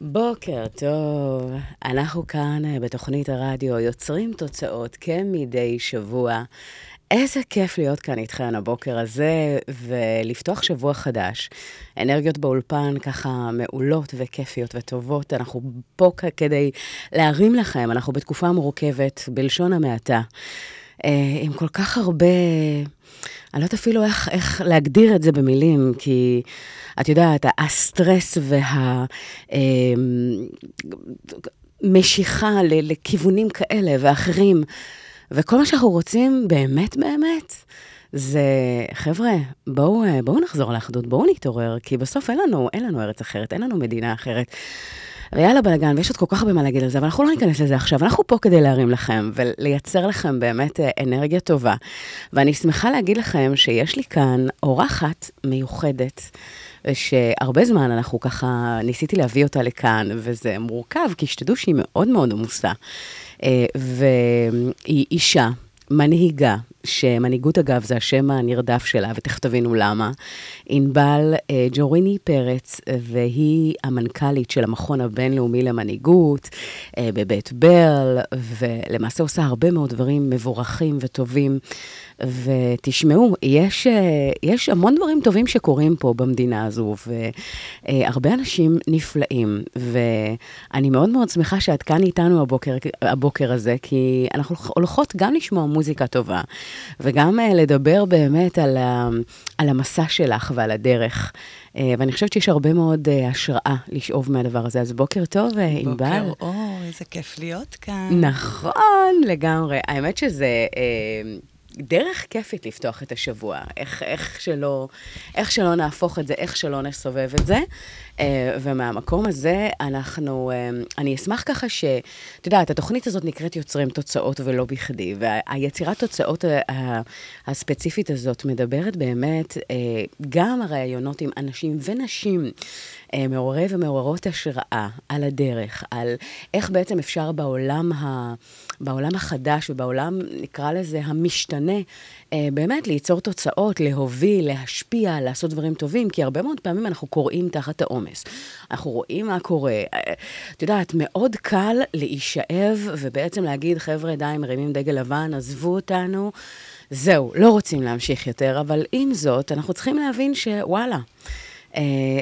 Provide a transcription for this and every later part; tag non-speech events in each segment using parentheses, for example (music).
בוקר טוב, אנחנו כאן אה, בתוכנית הרדיו יוצרים תוצאות כמדי שבוע. איזה כיף להיות כאן איתכן הבוקר הזה ולפתוח שבוע חדש. אנרגיות באולפן ככה מעולות וכיפיות וטובות. אנחנו פה כדי להרים לכם, אנחנו בתקופה מורכבת, בלשון המעטה, עם כל כך הרבה... אני לא יודעת אפילו איך, איך להגדיר את זה במילים, כי את יודעת, הסטרס והמשיכה לכיוונים כאלה ואחרים, וכל מה שאנחנו רוצים באמת באמת, זה, חבר'ה, בואו, בואו נחזור לאחדות, בואו נתעורר, כי בסוף אין לנו, אין לנו ארץ אחרת, אין לנו מדינה אחרת. ויאללה בלאגן, ויש עוד כל כך הרבה מה להגיד על זה, אבל אנחנו לא ניכנס לזה עכשיו. אנחנו פה כדי להרים לכם ולייצר לכם באמת אה, אנרגיה טובה. ואני שמחה להגיד לכם שיש לי כאן אורחת מיוחדת. שהרבה זמן אנחנו ככה, ניסיתי להביא אותה לכאן, וזה מורכב, כי שתדעו שהיא מאוד מאוד עמוסה. אה, והיא אישה, מנהיגה, שמנהיגות אגב זה השם הנרדף שלה, ותכף תבינו למה. ענבל אה, ג'וריני פרץ, והיא המנכ"לית של המכון הבינלאומי למנהיגות אה, בבית ברל, ולמעשה עושה הרבה מאוד דברים מבורכים וטובים. ותשמעו, יש, אה, יש המון דברים טובים שקורים פה במדינה הזו, והרבה אנשים נפלאים, ואני מאוד מאוד שמחה שאת כאן איתנו הבוקר, הבוקר הזה, כי אנחנו הולכות גם לשמוע מוזיקה טובה, וגם אה, לדבר באמת על, ה, על המסע שלך ועל הדרך. אה, ואני חושבת שיש הרבה מאוד השראה לשאוב מהדבר הזה. אז בוקר טוב, ענבל. בוקר אור, איזה כיף להיות כאן. נכון, לגמרי. האמת שזה... דרך כיפית לפתוח את השבוע, איך, איך, שלא, איך שלא נהפוך את זה, איך שלא נסובב את זה. אה, ומהמקום הזה אנחנו, אה, אני אשמח ככה ש... את יודעת, התוכנית הזאת נקראת יוצרים תוצאות ולא בכדי, והיצירת תוצאות אה, הספציפית הזאת מדברת באמת גם הרעיונות עם אנשים ונשים מעוררי ומעוררות השראה על הדרך, על איך בעצם אפשר בעולם, ה, בעולם החדש ובעולם, נקרא לזה, המשתנה, באמת ליצור תוצאות, להוביל, להשפיע, לעשות דברים טובים, כי הרבה מאוד פעמים אנחנו קוראים תחת העומס. עומס. אנחנו רואים מה קורה. את יודעת, מאוד קל להישאב ובעצם להגיד, חבר'ה, די, מרימים דגל לבן, עזבו אותנו. זהו, לא רוצים להמשיך יותר, אבל עם זאת, אנחנו צריכים להבין שוואלה,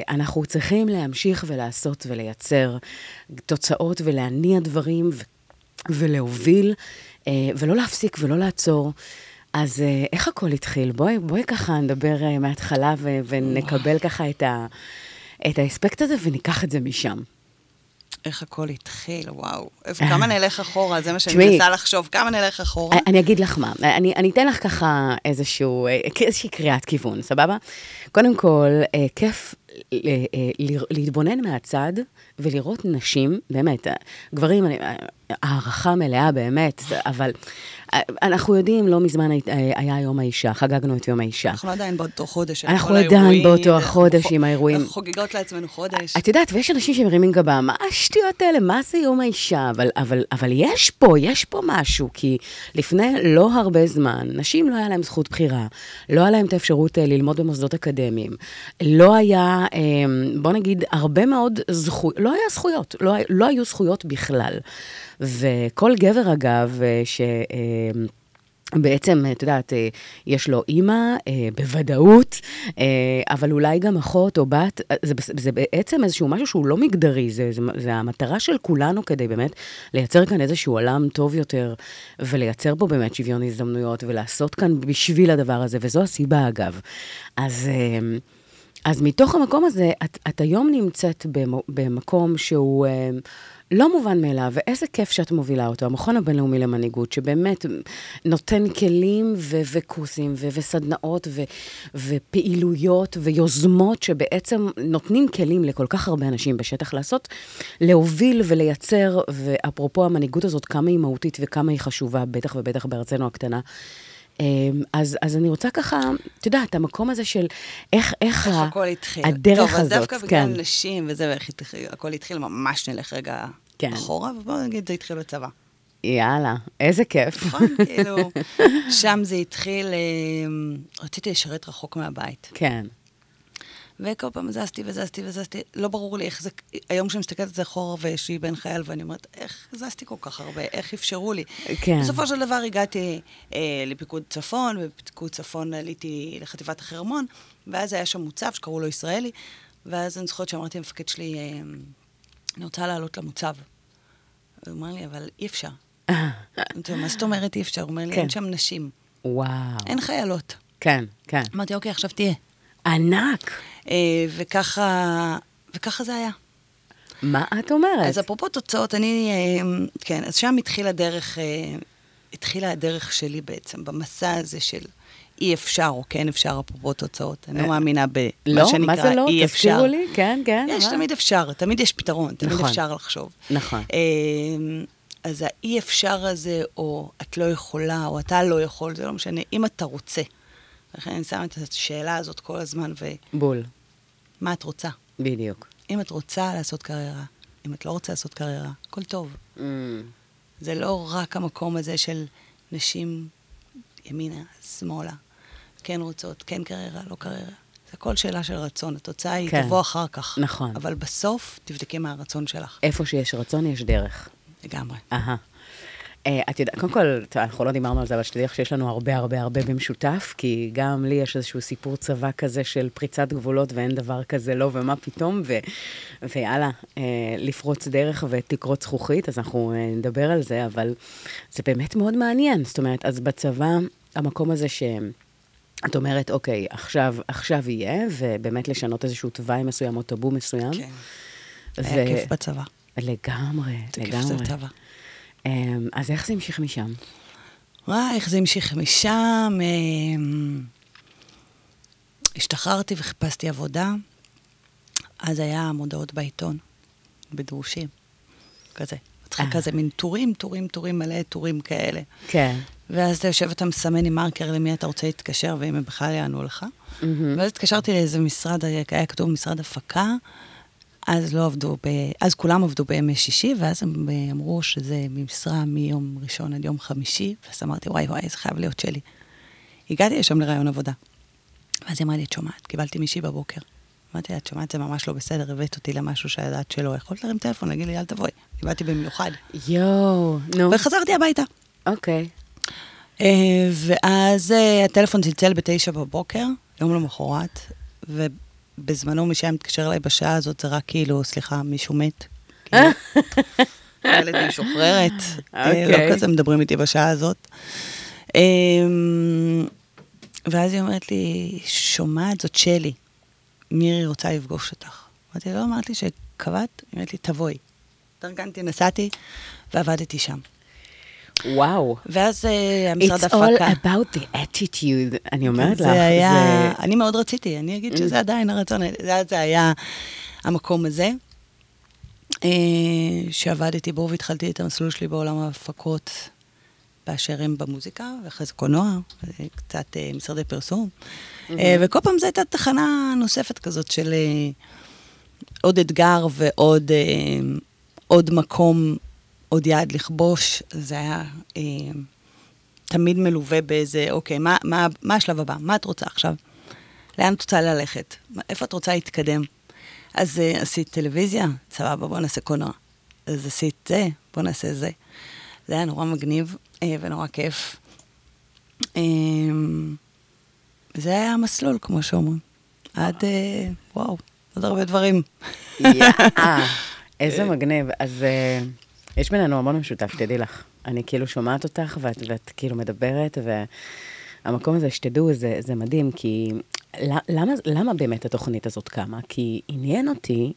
אנחנו צריכים להמשיך ולעשות ולייצר תוצאות ולהניע דברים ולהוביל, ולא להפסיק ולא לעצור. אז איך הכל התחיל? בואי, בואי ככה נדבר מההתחלה ונקבל ככה את ה... את האספקט הזה וניקח את זה משם. איך הכל התחיל, וואו. כמה נלך אחורה, זה מה שאני מנסה לחשוב, כמה נלך אחורה. אני אגיד לך מה, אני, אני אתן לך ככה איזשהו, איזושהי קריאת כיוון, סבבה? קודם כל, כיף להתבונן מהצד ולראות נשים, באמת, גברים, הערכה מלאה באמת, אבל אנחנו יודעים, לא מזמן היה יום האישה, חגגנו את יום האישה. אנחנו עדיין באותו חודש. אנחנו עדיין באותו החודש עם האירועים. אנחנו חוגגות לעצמנו חודש. את יודעת, ויש אנשים שמרימים גבה, מה השטויות האלה? מה זה יום האישה? אבל, אבל, אבל יש פה, יש פה משהו, כי לפני לא הרבה זמן, נשים לא היה להם זכות בחירה, לא היה להם את האפשרות ללמוד במוסדות אקדמיים, לא היה, בוא נגיד, הרבה מאוד זכויות, לא היה זכויות, לא, לא היו זכויות בכלל. וכל גבר, אגב, ש... בעצם, את יודעת, יש לו אימא, בוודאות, אבל אולי גם אחות או בת, זה, זה בעצם איזשהו משהו שהוא לא מגדרי, זה, זה, זה המטרה של כולנו כדי באמת לייצר כאן איזשהו עולם טוב יותר, ולייצר פה באמת שוויון הזדמנויות, ולעשות כאן בשביל הדבר הזה, וזו הסיבה, אגב. אז... אז מתוך המקום הזה, את, את היום נמצאת במקום שהוא אה, לא מובן מאליו, ואיזה כיף שאת מובילה אותו, המכון הבינלאומי למנהיגות, שבאמת נותן כלים ו- וקורסים ו- וסדנאות ו- ופעילויות ויוזמות שבעצם נותנים כלים לכל כך הרבה אנשים בשטח לעשות, להוביל ולייצר, ואפרופו המנהיגות הזאת, כמה היא מהותית וכמה היא חשובה, בטח ובטח בארצנו הקטנה. אז, אז אני רוצה ככה, את יודעת, המקום הזה של איך, איך איך הכל התחיל. הדרך טוב, הזאת, אז דווקא כן. בגלל נשים וזה, ואיך התחיל, הכל התחיל, ממש נלך רגע כן. אחורה, ובואו נגיד, זה התחיל בצבא. יאללה, איזה כיף. נכון, (laughs) כאילו, שם זה התחיל, אה, רציתי לשרת רחוק מהבית. כן. וכל פעם זזתי וזזתי וזזתי, לא ברור לי איך זה, היום כשאני מסתכלת על זה אחורה לי בן חייל, ואני אומרת, איך זזתי כל כך הרבה, איך אפשרו לי? כן. בסופו של דבר הגעתי אה, לפיקוד צפון, ובפיקוד צפון עליתי לחטיבת החרמון, ואז היה שם מוצב שקראו לו ישראלי, ואז אני זוכרת שאמרתי למפקד שלי, אה, אני רוצה לעלות למוצב. הוא אמר לי, אבל אי אפשר. (laughs) אמרתי לו, מה זאת אומרת אי אפשר? הוא אומר לי, כן. אין שם נשים, וואו. אין חיילות. כן, כן. אמרתי, אוקיי, עכשיו תהיה. ענק. אה, וככה, וככה זה היה. מה את אומרת? אז אפרופו תוצאות, אני, אה, כן, אז שם התחילה הדרך, אה, התחילה הדרך שלי בעצם, במסע הזה של אי אפשר או כן אפשר, אפרופו תוצאות. אני לא מאמינה במה לא? שנקרא מה זה לא? אי אפשר. תזכירו לי. כן, כן. יש, מה? תמיד אפשר, תמיד יש פתרון, תמיד נכון. אפשר לחשוב. נכון. אז האי אפשר הזה, או את לא יכולה, או אתה לא יכול, זה לא משנה, אם אתה רוצה. לכן אני שמה את השאלה הזאת כל הזמן, בול. ומה את רוצה? בדיוק. אם את רוצה לעשות קריירה, אם את לא רוצה לעשות קריירה, הכל טוב. Mm, זה לא רק המקום הזה של נשים ימינה, שמאלה, כן רוצות, כן קריירה, לא קריירה. זה הכל שאלה של רצון, התוצאה היא כן. תבוא אחר כך. נכון. אבל בסוף, תבדקי מה הרצון שלך, איפה שיש רצון, יש דרך. לגמרי. אהה. אה, את יודעת, קודם כל, אנחנו לא דיברנו על זה, אבל שתדעי לך שיש לנו הרבה הרבה הרבה במשותף, כי גם לי יש איזשהו סיפור צבא כזה של פריצת גבולות ואין דבר כזה לא ומה פתאום, ו, ויאללה, אה, לפרוץ דרך ותקרות זכוכית, אז אנחנו אה, נדבר על זה, אבל זה באמת מאוד מעניין. זאת אומרת, אז בצבא, המקום הזה ש... את אומרת, אוקיי, עכשיו, עכשיו יהיה, ובאמת לשנות איזשהו תוואי מסוים או טאבו מסוים. כן. ו- היה כיף בצבא. לגמרי, זה כיף לגמרי. בצבא. אמ, אז איך זה המשיך משם? וואי, איך זה המשיך משם. אמ, השתחררתי וחיפשתי עבודה. אז היה מודעות בעיתון, בדרושים. כזה. מצחיק אה. כזה, מין טורים, טורים, טורים, מלא טורים כאלה. כן. ואז אתה יושב, אתה מסמן עם מרקר למי אתה רוצה להתקשר, ואם הם בכלל יענו לך. ואז התקשרתי לאיזה משרד, היה כתוב משרד הפקה, אז לא עבדו, ב... אז כולם עבדו בימי שישי, ואז הם אה, אמרו שזה ממשרה מיום ראשון עד יום חמישי, ואז אמרתי, וואי וואי, זה חייב להיות שלי. הגעתי לשם לרעיון עבודה. ואז היא אמרה לי, את שומעת, קיבלתי מישהי בבוקר. אמרתי לה, את שומעת, זה ממש לא בסדר, הבאת אותי למשהו שידעת שלא. יכולת להרים טלפון, להגיד לי, אל תבואי. באתי במיוחד. יואו, נו. וחזרתי הביתה. אוקיי. אה, ואז אה, הטלפון צלצל בתשע בבוקר, יום למחרת, ובזמנו מי שהיה מתקשר אליי בשעה הזאת, זה רק כאילו, סליחה, מישהו מת. (laughs) כאילו, ילד משוחררת. אה, אוקיי. לא כזה מדברים איתי בשעה הזאת. אה, ואז היא אומרת לי, שומעת, זאת שלי, מירי רוצה לפגוש אותך. אמרתי, לא אמרת לי שקבעת? היא אומרת לי, תבואי. התארגנתי, נסעתי, ועבדתי שם. וואו. ואז אה, המשרד It's הפקה. all about the attitude, אני אומרת לך. זה היה, זה- אני מאוד רציתי, אני אגיד שזה עדיין הרצון, זה, זה היה המקום הזה, אה, שעבדתי בו והתחלתי את המסלול שלי בעולם ההפקות באשר הם במוזיקה, ואחרי זה קולנוע, וקצת אה, משרדי פרסום. אה, וכל פעם זו הייתה תחנה נוספת כזאת של עוד אתגר ועוד עוד מקום, עוד יעד לכבוש. זה היה אה, תמיד מלווה באיזה, אוקיי, מה, מה, מה השלב הבא? מה את רוצה עכשיו? לאן את רוצה ללכת? איפה את רוצה להתקדם? אז uh, עשית טלוויזיה? סבבה, בוא נעשה קולנוע. אז עשית זה? בוא נעשה זה. זה היה נורא מגניב uh, ונורא כיף. Um, זה היה המסלול, כמו שאומרים. עד, uh, וואו, עוד הרבה דברים. יאה, (laughs) איזה מגניב. אז אה, יש בינינו המון משותף, תדעי לך. אני כאילו שומעת אותך, ואת, ואת כאילו מדברת, והמקום הזה, שתדעו, זה, זה מדהים, כי למה, למה באמת התוכנית הזאת קמה? כי עניין אותי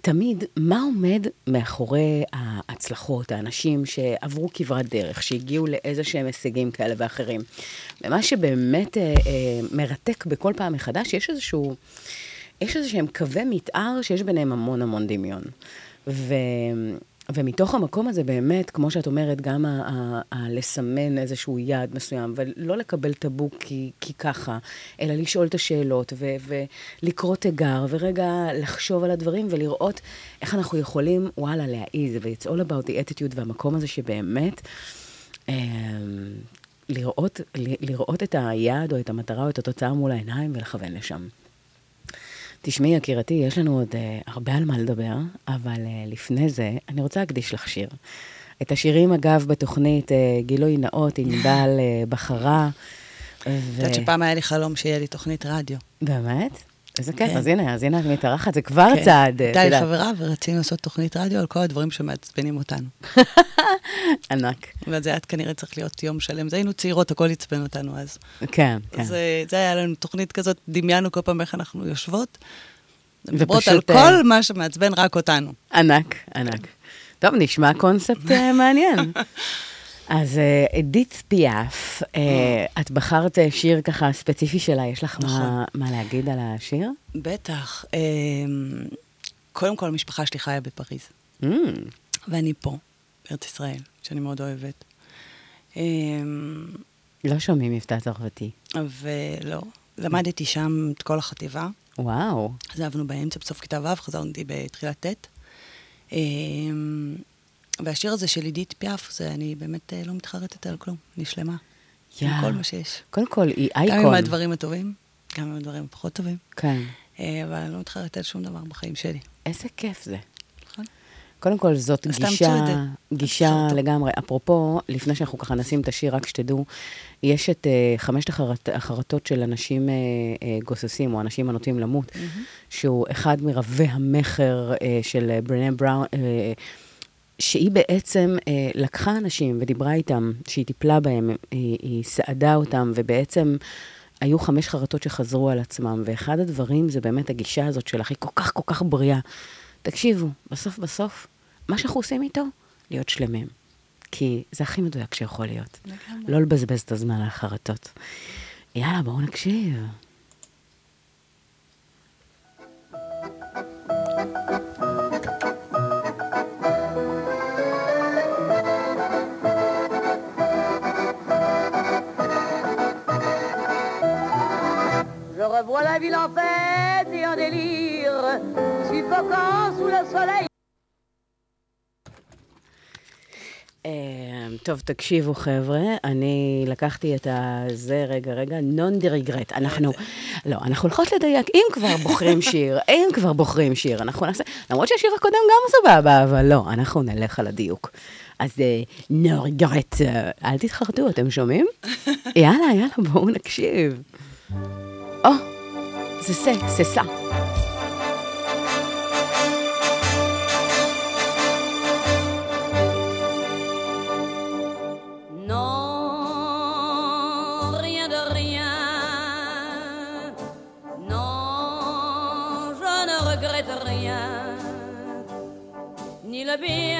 תמיד מה עומד מאחורי ההצלחות, האנשים שעברו כברת דרך, שהגיעו לאיזה שהם הישגים כאלה ואחרים. ומה שבאמת אה, אה, מרתק בכל פעם מחדש, יש איזשהו... יש איזה שהם קווי מתאר שיש ביניהם המון המון דמיון. ו... ומתוך המקום הזה באמת, כמו שאת אומרת, גם ה- ה- ה- לסמן איזשהו יעד מסוים, ולא לקבל טאבו כי, כי ככה, אלא לשאול את השאלות ולקרוא תיגר, ורגע לחשוב על הדברים ולראות איך אנחנו יכולים, וואלה, להעיז, ו-it's all about the attitude, והמקום הזה שבאמת, אה, לראות, ל- לראות את היעד או את המטרה או את התוצאה מול העיניים ולכוון לשם. תשמעי, יקירתי, יש לנו עוד uh, הרבה על מה לדבר, אבל uh, לפני זה, אני רוצה להקדיש לך שיר. את השירים, אגב, בתוכנית uh, גילוי נאות, ענבל uh, בחרה. את יודעת שפעם היה לי חלום שיהיה לי תוכנית רדיו. באמת? איזה כיף, כן. אז הנה, אז הנה את מתארחת, זה כבר כן. צעד, אה, הייתה את לי. חברה ורצינו לעשות תוכנית רדיו על כל הדברים שמעצבנים אותנו. (laughs) ענק. וזה היה כנראה צריך להיות יום שלם. זה היינו צעירות, הכל עצבן אותנו אז. כן, כן. אה, זה היה לנו תוכנית כזאת, דמיינו כל פעם איך אנחנו יושבות. מדברות ופשוט, על אה, כל מה שמעצבן רק אותנו. ענק, ענק. טוב, נשמע קונספט אה, מעניין. (laughs) אז אה, אדית פיאף, אה, את בחרת אה, שיר ככה ספציפי שלה, יש לך נכון. מה- מה להגיד על השיר? בטח. אה, קודם כל, המשפחה שלי חיה בפריז, Mm, ואני פה, בארץ ישראל, שאני מאוד אוהבת. אה, לא שומעים מבטא צרפתי. ולא, למדתי שם את כל החטיבה. וואו. עזבנו באמצע, בסוף כיתה ו', חזרנו אותי בתחילת ט'. והשיר הזה של עידית פיאף, זה אני באמת אה, לא מתחרטת על כלום, אני שלמה. עם יא. כל מה שיש. קודם כל, היא גם אייקון. עם הדברים הטובים, גם עם הדברים הפחות טובים. כן. אה, אבל אני לא מתחרטת על שום דבר בחיים שלי. איזה כיף זה. נכון? קודם כל, זאת גישה. גישה. לגמרי. אפרופו, לפני שאנחנו ככה נשים את השיר, רק שתדעו, יש את uh, חמשת החרט, החרטות של אנשים uh, uh, גוססים, או אנשים הנוטים למות, שהוא אחד מרבי המכר uh, של ברנה בראון, uh, שהיא בעצם uh, לקחה אנשים ודיברה איתם, שהיא טיפלה בהם, היא, היא סעדה אותם, ובעצם... היו חמש חרטות שחזרו על עצמם, ואחד הדברים זה באמת הגישה הזאת שלך, היא כל כך כל כך בריאה. תקשיבו, בסוף בסוף, מה שאנחנו עושים איתו, להיות שלמים. כי זה הכי מדויק שיכול להיות. לגמרי. לא לבזבז את הזמן על החרטות. יאללה, בואו נקשיב. Je ville en fête et en délire, suffocant sous le soleil. אה, טוב, תקשיבו, חבר'ה, אני לקחתי את הזה, רגע, רגע, נון דה רגרט. אנחנו, לא, אנחנו הולכות לדייק, אם כבר בוחרים שיר, אם כבר בוחרים שיר, אנחנו נעשה, למרות שהשיר הקודם גם סבבה, אבל לא, אנחנו נלך על הדיוק. אז נו רגרט, אל תתחרטו, אתם שומעים? יאללה, יאללה, בואו נקשיב. או, זה C'est ça. Non, rien de rien. Non, je ne regrette rien. Ni le bien.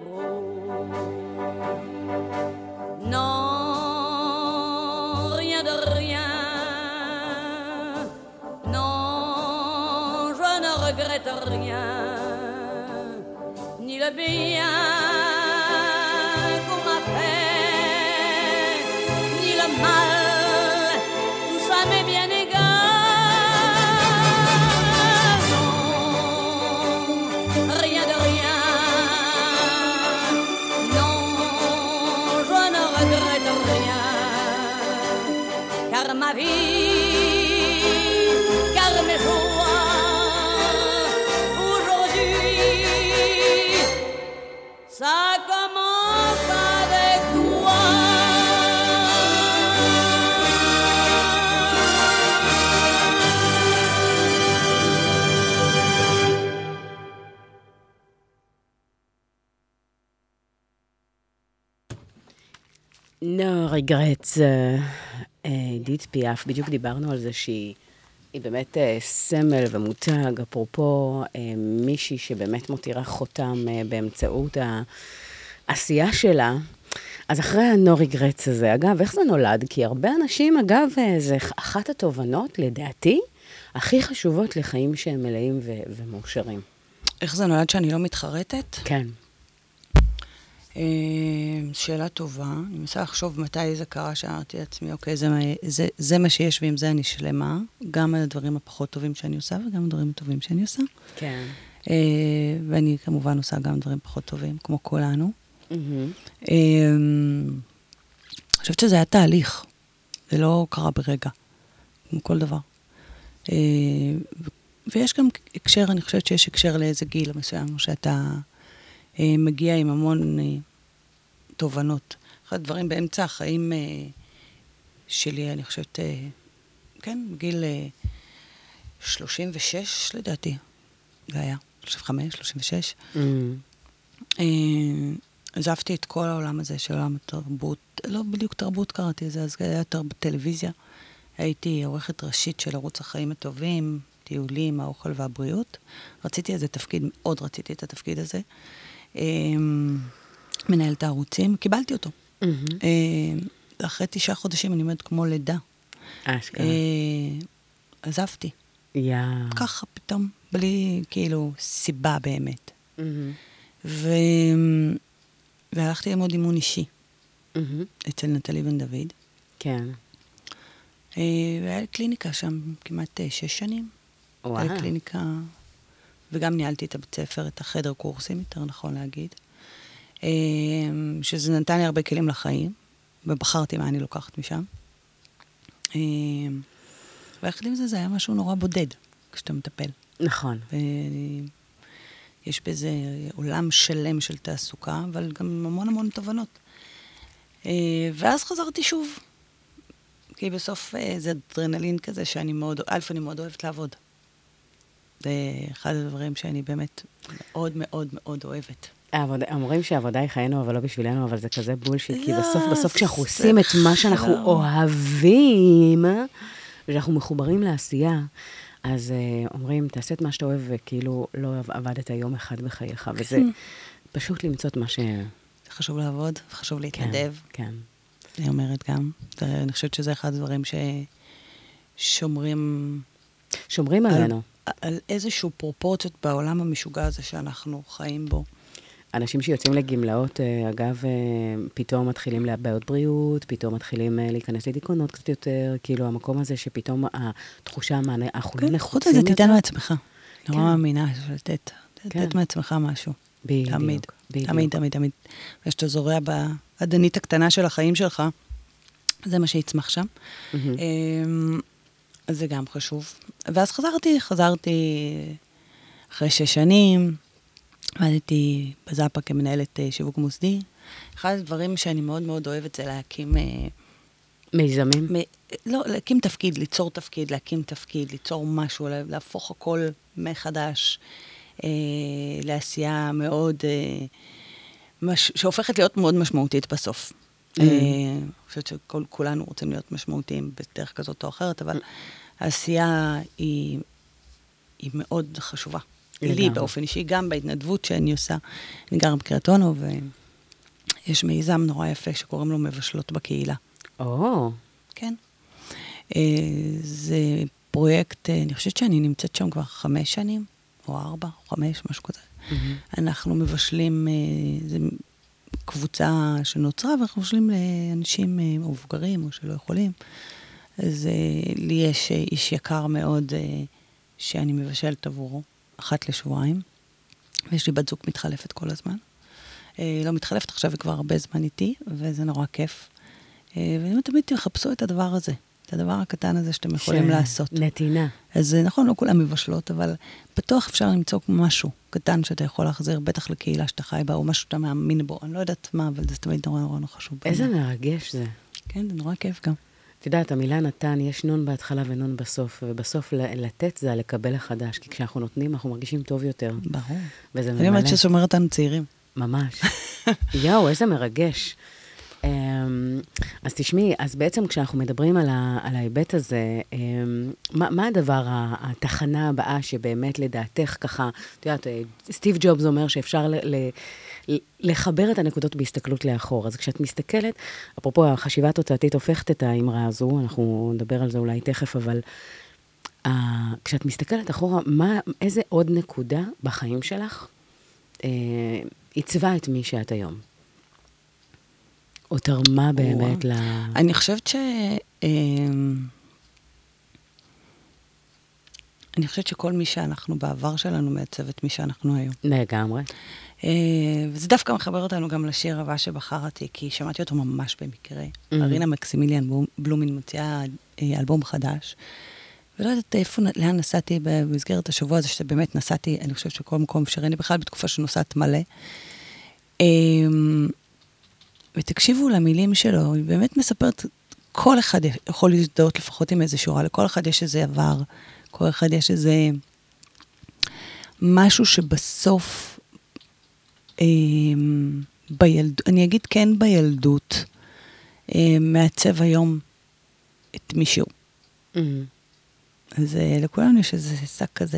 be. No regrets, עידית פיאף, בדיוק דיברנו על זה שהיא היא באמת אה, סמל ומותג, אפרופו אה, מישהי שבאמת מותירה חותם אה, באמצעות העשייה שלה. אז אחרי ה-no regrets הזה, אגב, איך זה נולד? כי הרבה אנשים, אגב, אה, זה אחת התובנות, לדעתי, הכי חשובות לחיים שהם מלאים ו- ומאושרים. איך זה נולד שאני לא מתחרטת? כן. אה, שאלה טובה. אני מנסה לחשוב מתי זה קרה, שאמרתי לעצמי, אוקיי, זה, זה, זה מה שיש ועם זה אני שלמה. גם על הדברים הפחות טובים שאני עושה וגם הדברים הטובים שאני עושה. כן. אה, ואני כמובן עושה גם דברים פחות טובים, כמו כולנו. מהמם. אה, אני חושבת שזה היה תהליך, זה לא קרה ברגע, כמו כל דבר. ויש גם הקשר, אני חושבת שיש הקשר לאיזה גיל מסוים, שאתה מגיע עם המון אה, תובנות. אחד הדברים באמצע החיים אה, שלי, אני חושבת, אה, כן, בגיל אה, 36 לדעתי, זה היה, 35, 36. מהמם. אה, עזבתי את כל העולם הזה של עולם התרבות, לא בדיוק תרבות קראתי לזה, אז היה יותר בטלוויזיה. הייתי עורכת ראשית של ערוץ החיים הטובים, טיולים, האוכל והבריאות. רציתי איזה תפקיד, מאוד רציתי את התפקיד הזה. אה, מנהלת הערוצים, קיבלתי אותו. אה, אחרי תשעה חודשים, אני אומרת, כמו לידה. אשכרה. אה, עזבתי, יא. ככה פתאום, בלי כאילו סיבה באמת. ו... והלכתי ללמוד אימון אישי. אצל נטלי בן דוד. כן. אה, והיה לי קליניקה שם כמעט שש שנים. וואו. הייתה לי קליניקה, וגם ניהלתי את הבית ספר, את החדר קורסים, יותר נכון להגיד. אה, שזה נתן לי הרבה כלים לחיים, ובחרתי מה אני לוקחת משם. אה, ויחד עם זה, זה היה משהו נורא בודד, כשאתה מטפל. נכון. ויש בזה עולם שלם של תעסוקה, אבל גם המון המון תובנות. אה, ואז חזרתי שוב, כי בסוף זה אדרנלין כזה שאני מאוד, א', אני מאוד אוהבת לעבוד. זה אחד הדברים שאני באמת מאוד מאוד מאוד אוהבת. העבודה, אומרים שהעבודה היא חיינו, אבל לא בשבילנו, אבל זה כזה בולשיט, כי לא, בסוף, בסוף כשאנחנו עושים את מה שאנחנו לא. אוהבים, ושאנחנו מחוברים לעשייה, אז uh, אומרים, תעשה את מה שאתה אוהב, וכאילו לא עבדת יום אחד בחייך, וזה פשוט למצוא את מה ש... חשוב לעבוד, וחשוב להתנדב. כן. אני אומרת גם. אני חושבת שזה אחד הדברים ששומרים שומרים על, עלינו. על איזשהו פרופורציות בעולם המשוגע הזה שאנחנו חיים בו. אנשים שיוצאים לגמלאות, אה, אגב, אה, פתאום מתחילים לבעיות בריאות, פתאום מתחילים אה, להיכנס לדיכאונות קצת יותר, כאילו המקום הזה שפתאום התחושה, אנחנו לא כן, נחוצים חוץ מזה, תיתן. מעצמך. נורא כן. מאמינה לתת. כן. לתת מעצמך משהו. בדיוק, תמיד. בדיוק. תמיד, תמיד, תמיד. וכשאתה זורע באדנית הקטנה של החיים שלך, זה מה שיצמח שם. אמ, אז זה גם חשוב. ואז חזרתי, חזרתי אחרי שש שנים, עבדתי בזאפה כמנהלת אה, שיווק מוסדי. אחד הדברים שאני מאוד מאוד אוהבת זה להקים, אה, מיזמים? מ- לא, להקים תפקיד, ליצור תפקיד, להקים תפקיד, ליצור משהו, לה- להפוך הכל מחדש אה, לעשייה מאוד, אה, מש, שהופכת להיות מאוד משמעותית בסוף. Mm. אה, אני חושבת שכולנו רוצים להיות משמעותיים בדרך כזאת או אחרת, אבל העשייה היא, היא מאוד חשובה. לי. באופן אישי, גם בהתנדבות שאני עושה. אני גרה בקריית אונו, ויש מיזם נורא יפה שקוראים לו מבשלות בקהילה. או, כן. אה, זה פרויקט, אה, אני חושבת שאני נמצאת שם כבר חמש שנים, או ארבע, או חמש, משהו כזה. אנחנו מבשלים, אה, זה קבוצה שנוצרה, ואנחנו מבשלים לאנשים אה, מבוגרים או שלא יכולים. אז אה, לי יש אה, איש יקר מאוד אה, שאני מבשלת עבורו, אחת לשבועיים, ויש לי בת זוג מתחלפת כל הזמן. אה, לא מתחלפת עכשיו, היא כבר הרבה זמן איתי, וזה נורא כיף. ואני אומרת, תמיד תחפשו את הדבר הזה. את הדבר הקטן הזה שאתם יכולים ש- לעשות. נתינה. אז נכון, לא כולם מבשלות, אבל בטוח אפשר למצוא משהו קטן שאתה יכול להחזיר, בטח לקהילה שאתה חי בה, או משהו שאתה מאמין בו, אני לא יודעת מה, אבל זה תמיד נורא נורא חשוב. איזה בעיניי. מרגש זה. כן, זה נורא כיף גם. את יודעת, המילה נתן, יש נון בהתחלה ונון בסוף, ובסוף לתת זה הלקבל החדש, כי כשאנחנו נותנים, אנחנו מרגישים טוב יותר. ברור. וזה אני ממלא. אומרת ששומר אותנו צעירים. ממש. (laughs) יואו, איזה מרגש. אמ, אז תשמעי, אז בעצם כשאנחנו מדברים על, ה, על ההיבט הזה, אמ, מה, מה הדבר, התחנה הבאה שבאמת לדעתך ככה, את יודעת, אה, סטיב ג'ובס אומר שאפשר ל, ל- לחבר את הנקודות בהסתכלות לאחור. אז כשאת מסתכלת, אפרופו החשיבה התוצאתית הופכת את האמרה הזו, אנחנו נדבר על זה אולי תכף, אבל אה, כשאת מסתכלת אחורה, מה, איזה עוד נקודה בחיים שלך אה, עיצבה את מי שאת היום? או תרמה באמת ל... אני חושבת ש... אמ, אני חושבת שכל מי שאנחנו בעבר שלנו מעצב את מי שאנחנו היום. לגמרי. אה, וזה דווקא מחבר אותנו גם לשיר הבא שבחרתי, כי שמעתי אותו ממש במקרה. Mhm. ארינה מקסימיליאן בלומין מוציאה אה, אלבום חדש. ולא יודעת איפה, לאן נסעתי במסגרת השבוע הזה, שבאמת נסעתי, אני חושבת שכל מקום אפשרי, אני בכלל בתקופה שנוסעת מלא. אמ, ותקשיבו למילים שלו, היא באמת מספרת, כל אחד יכול להזדהות לפחות עם איזה שורה, לכל אחד יש איזה עבר, כל אחד יש איזה משהו שבסוף, בילד, אני אגיד כן בילדות, אמ, מעצב היום את מישהו. מהמם. אז אה, לכולנו יש איזה שק כזה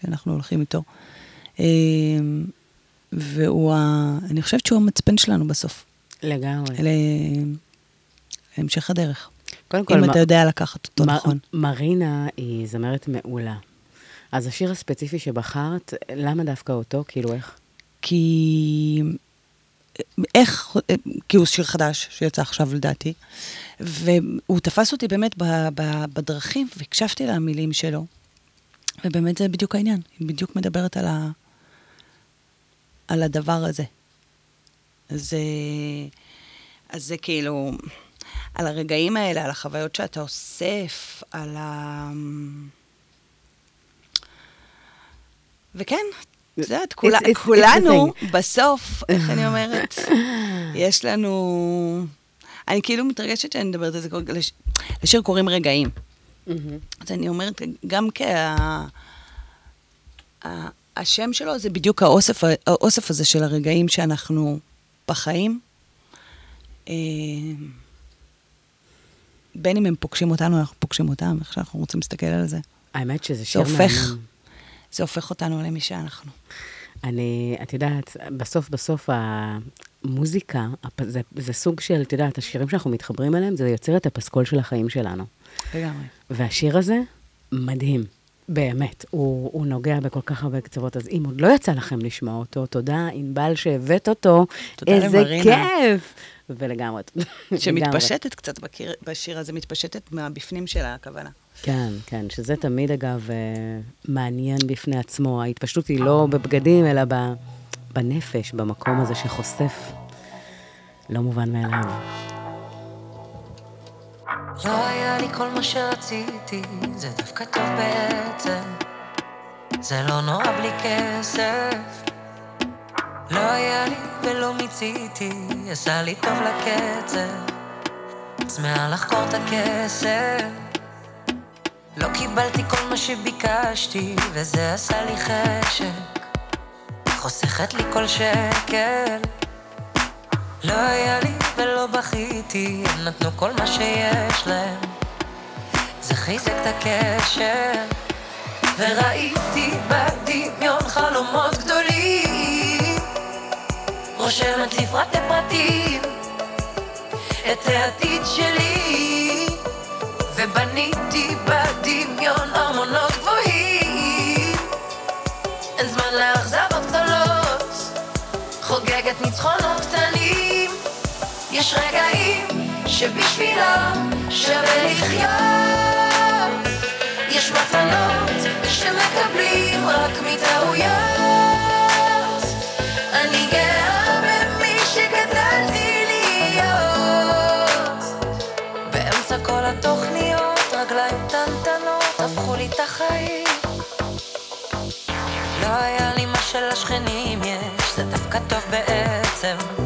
שאנחנו הולכים איתו. אמ, והוא, ה... אני חושבת שהוא המצפן שלנו בסוף, לגמרי. להמשך הדרך. קודם כל, אם מ- אתה יודע לקחת אותו מ- נכון. מרינה היא זמרת מעולה. אז השיר הספציפי שבחרת, למה דווקא אותו? כאילו, איך? כי... איך, כי הוא שיר חדש שיצא עכשיו לדעתי, והוא תפס אותי באמת ב, ב, בדרכים, והקשבתי למילים שלו, ובאמת זה בדיוק העניין, היא בדיוק מדברת על, ה, על הדבר הזה. אז, אז זה כאילו, על הרגעים האלה, על החוויות שאתה אוסף, על ה... וכן, את יודעת, כולה- it's- it's כולנו the בסוף, איך אני (laughs) אומרת, יש לנו... אני כאילו מתרגשת שאני מדברת על זה, לש- לשיר קוראים רגעים. אז אני אומרת, גם כה... השם שלו זה בדיוק האוסף, האוסף הזה של הרגעים שאנחנו בחיים. אה, בין אם הם פוגשים אותנו, אנחנו פוגשים אותם, איך שאנחנו רוצים להסתכל על זה. האמת שזה זה שיר מהמם. זה הופך אותנו למי שאנחנו. אני, את יודעת, בסוף בסוף המוזיקה, זה, זה סוג של, את יודעת, השירים שאנחנו מתחברים אליהם, זה יוצר את הפסקול של החיים שלנו. לגמרי. והשיר הזה, מדהים. באמת, הוא, הוא נוגע בכל כך הרבה קצוות, אז אם עוד לא יצא לכם לשמוע אותו, תודה, ענבל שהבאת אותו, תודה איזה למרינה. כיף! ולגמרי. (laughs) לגמרי. שמתפשטת קצת בקיר, בשיר הזה, מתפשטת מהבפנים שלה, הכוונה. כן, כן, שזה תמיד, אגב, אה, מעניין בפני עצמו. ההתפשטות היא לא בבגדים, אלא בנפש, במקום הזה שחושף. לא מובן מאליו. לא היה לי כל מה שרציתי, זה דווקא טוב בעצם. זה לא נורא בלי כסף. לא היה לי ולא מיציתי, עשה לי טוב לקצב. צמאה לחקור את הקסם. לא קיבלתי כל מה שביקשתי, וזה עשה לי חשק. חוסכת לי כל שקל. לא היה לי ולא בכיתי, הם נתנו כל מה שיש להם. זה חיזק את הקשר. וראיתי בדמיון חלומות גדולים. רושמת לפרטי פרטים את העתיד שלי. ובניתי בדמיון ארמונות גבוהים. אין זמן לאכזבות גדולות. חוגגת ניצחונות קטנים יש רגעים שבשבילם שווה לחיות יש מתנות שמקבלים רק מטעויות אני גאה במי שגדלתי להיות באמצע כל התוכניות לי את החיים. לא היה לי מה שלשכנים יש, זה דווקא טוב בעצם.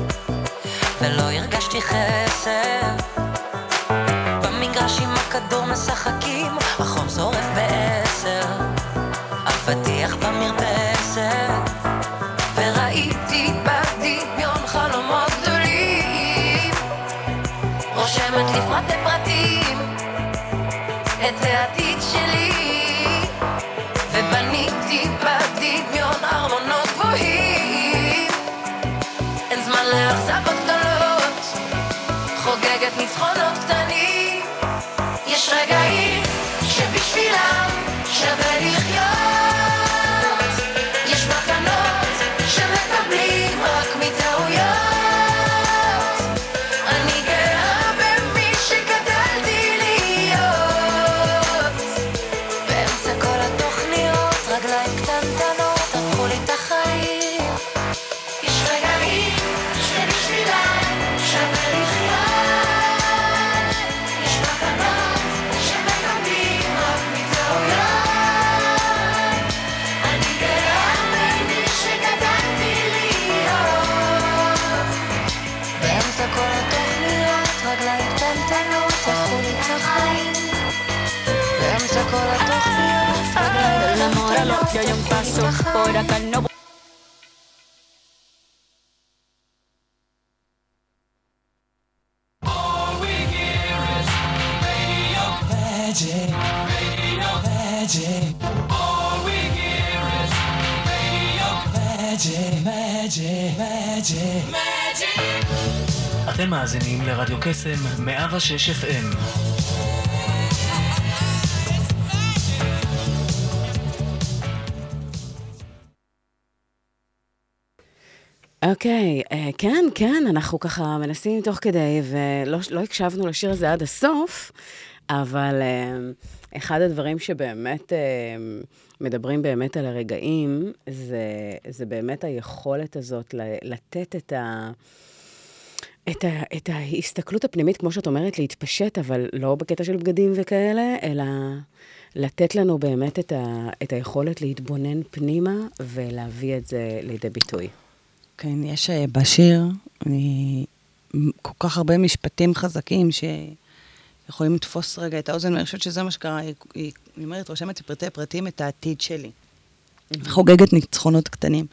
את העתיד שלי, ובניתי בדמיון ארמונות גבוהים. אין זמן לאכזבות גדולות, חוגגת ניצחונות. Yo hay un הפכו לי paso את החיים. por acá no אתם מאזינים לרדיו קסם 106 FM. אוקיי, אה, כן, כן, אנחנו ככה מנסים תוך כדי, ולא לא הקשבנו לשיר הזה עד הסוף, אבל אה, אחד הדברים שבאמת אה, מדברים באמת על הרגעים, זה, זה באמת היכולת הזאת לתת את ה... את, ה, את ההסתכלות הפנימית, כמו שאת אומרת, להתפשט, אבל לא בקטע של בגדים וכאלה, אלא לתת לנו באמת את, ה, את היכולת להתבונן פנימה ולהביא את זה לידי ביטוי. כן, יש אה, בשיר אני, כל כך הרבה משפטים חזקים שיכולים לתפוס רגע את האוזן, ואני חושבת שזה מה שקרה. היא, אומרת, רושמת לפרטי פרטים את העתיד שלי. חוגגת ניצחונות קטנים.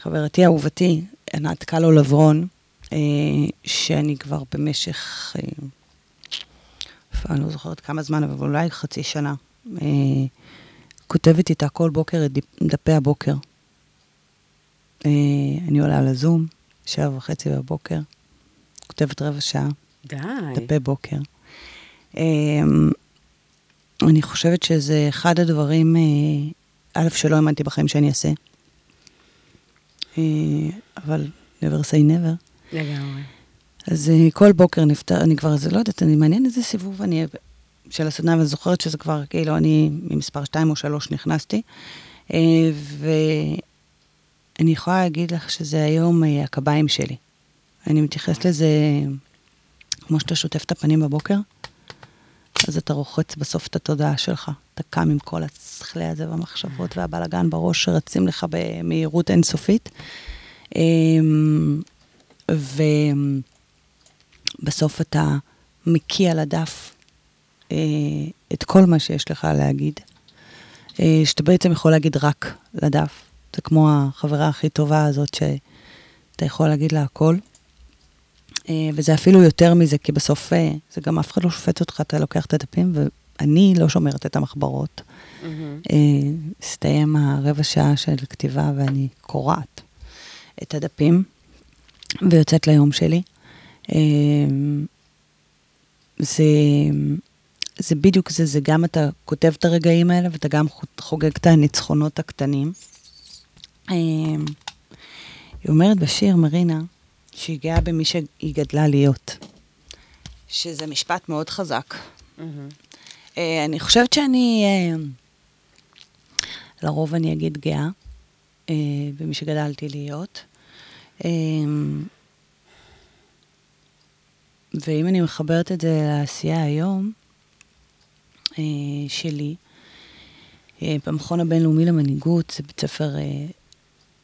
חברתי אהובתי, ענת קלו לברון, אה, שאני כבר במשך, אה, אני לא זוכרת כמה זמן, אבל אולי חצי שנה, אה, כותבת איתה כל בוקר את דפי הבוקר. אה, אני עולה לזום, שבע וחצי בבוקר, כותבת רבע שעה, די. דפי בוקר. אמ, אני חושבת שזה אחד הדברים, אה, א', שלא האמנתי בחיים שאני אעשה, אה, אבל never say never. לגמרי. אז אה, כל בוקר נפתר, אני כבר, זה לא יודעת, אני מעניין איזה סיבוב אני אהיה של הסדנה, ואני זוכרת שזה כבר, כאילו, אני ממספר 2 או 3 נכנסתי, אה, ואני יכולה להגיד לך שזה היום אה, הקביים שלי. אני מתייחסת לזה כמו שאתה שוטף את הפנים בבוקר, אז אתה רוחץ בסוף את התודעה שלך. אתה קם עם כל השכלי הזה והמחשבות והבלגן בראש שרצים לך במהירות אינסופית. אמ, ובסוף אתה מקיא לדף אה, את כל מה שיש לך להגיד, אה, שאתה בעצם יכול להגיד רק לדף. זה כמו החברה הכי טובה הזאת, שאתה יכול להגיד לה הכל. אה, וזה אפילו יותר מזה, כי בסוף אה, זה גם אף אחד לא שופט אותך, אתה לוקח את הדפים, ואני לא שומרת את המחברות. אה, הסתיים הרבע שעה של כתיבה ואני קורעת את הדפים ויוצאת ליום שלי. זה, זה בדיוק זה, זה גם אתה כותב את הרגעים האלה ואתה גם חוגג את הניצחונות הקטנים. אה, היא אומרת בשיר, מרינה, שהיא גאה במי שהיא גדלה להיות. שזה משפט מאוד חזק. אה, אני חושבת שאני, אה, לרוב אני אגיד גאה אה, במי שגדלתי להיות. אה, ואם אני מחברת את זה לעשייה היום שלי, במכון הבינלאומי למנהיגות, זה בית ספר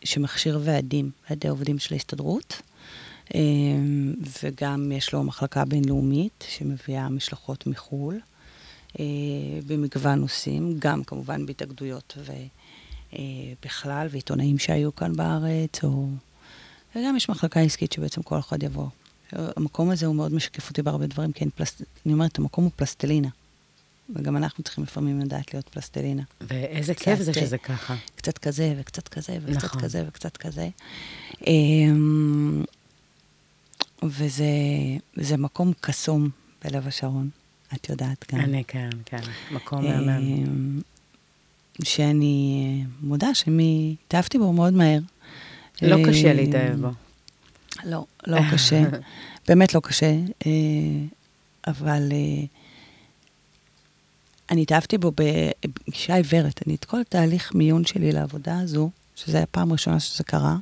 שמכשיר ועדים, ועדי עובדים של ההסתדרות, אה, וגם יש לו מחלקה בינלאומית שמביאה משלחות מחו"ל, אה, במגוון נושאים, גם כמובן בהתאגדויות ובכלל, ועיתונאים שהיו כאן בארץ, או... וגם יש מחלקה עסקית שבעצם כל אחד יבוא. המקום הזה הוא מאוד משקף אותי בהרבה דברים, כי פלסט... אני אומרת, המקום הוא פלסטלינה. וגם אנחנו צריכים לפעמים לדעת להיות פלסטלינה. ואיזה קצת, כיף זה אה, שזה ככה. קצת כזה, וקצת כזה, וקצת נכון. כזה, וקצת כזה. אמ, וזה זה מקום קסום בלב השרון, את יודעת גם. אני כן, כן, מקום מהמם. אמ, שאני מודה שהתאהבתי בו מאוד מהר. לא קשה אמ, להתאהב בו. לא, לא קשה. (laughs) באמת לא קשה. אה, אבל אה, אני התאהבתי בו בפגישה עיוורת. אני את כל תהליך מיון שלי לעבודה הזו, שזו הייתה פעם ראשונה שזה קרה,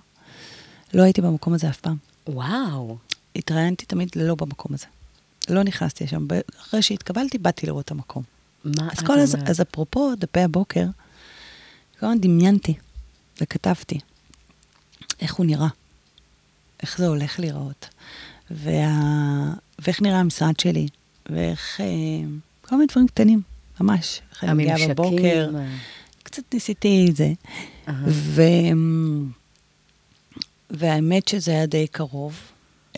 לא הייתי במקום הזה אף פעם. וואו. התראיינתי תמיד לא במקום הזה. לא נכנסתי לשם. אחרי שהתקבלתי, באתי לראות את המקום. מה אז, את כל אז? אז אפרופו דפי הבוקר, כל הזמן דמיינתי וכתבתי איך הוא נראה, איך זה הולך להיראות, וה... ואיך נראה המשרד שלי, ואיך... אה, כל מיני דברים קטנים, ממש. הממשקים. בבוקר, קצת ניסיתי את זה. ו... והאמת שזה היה די קרוב.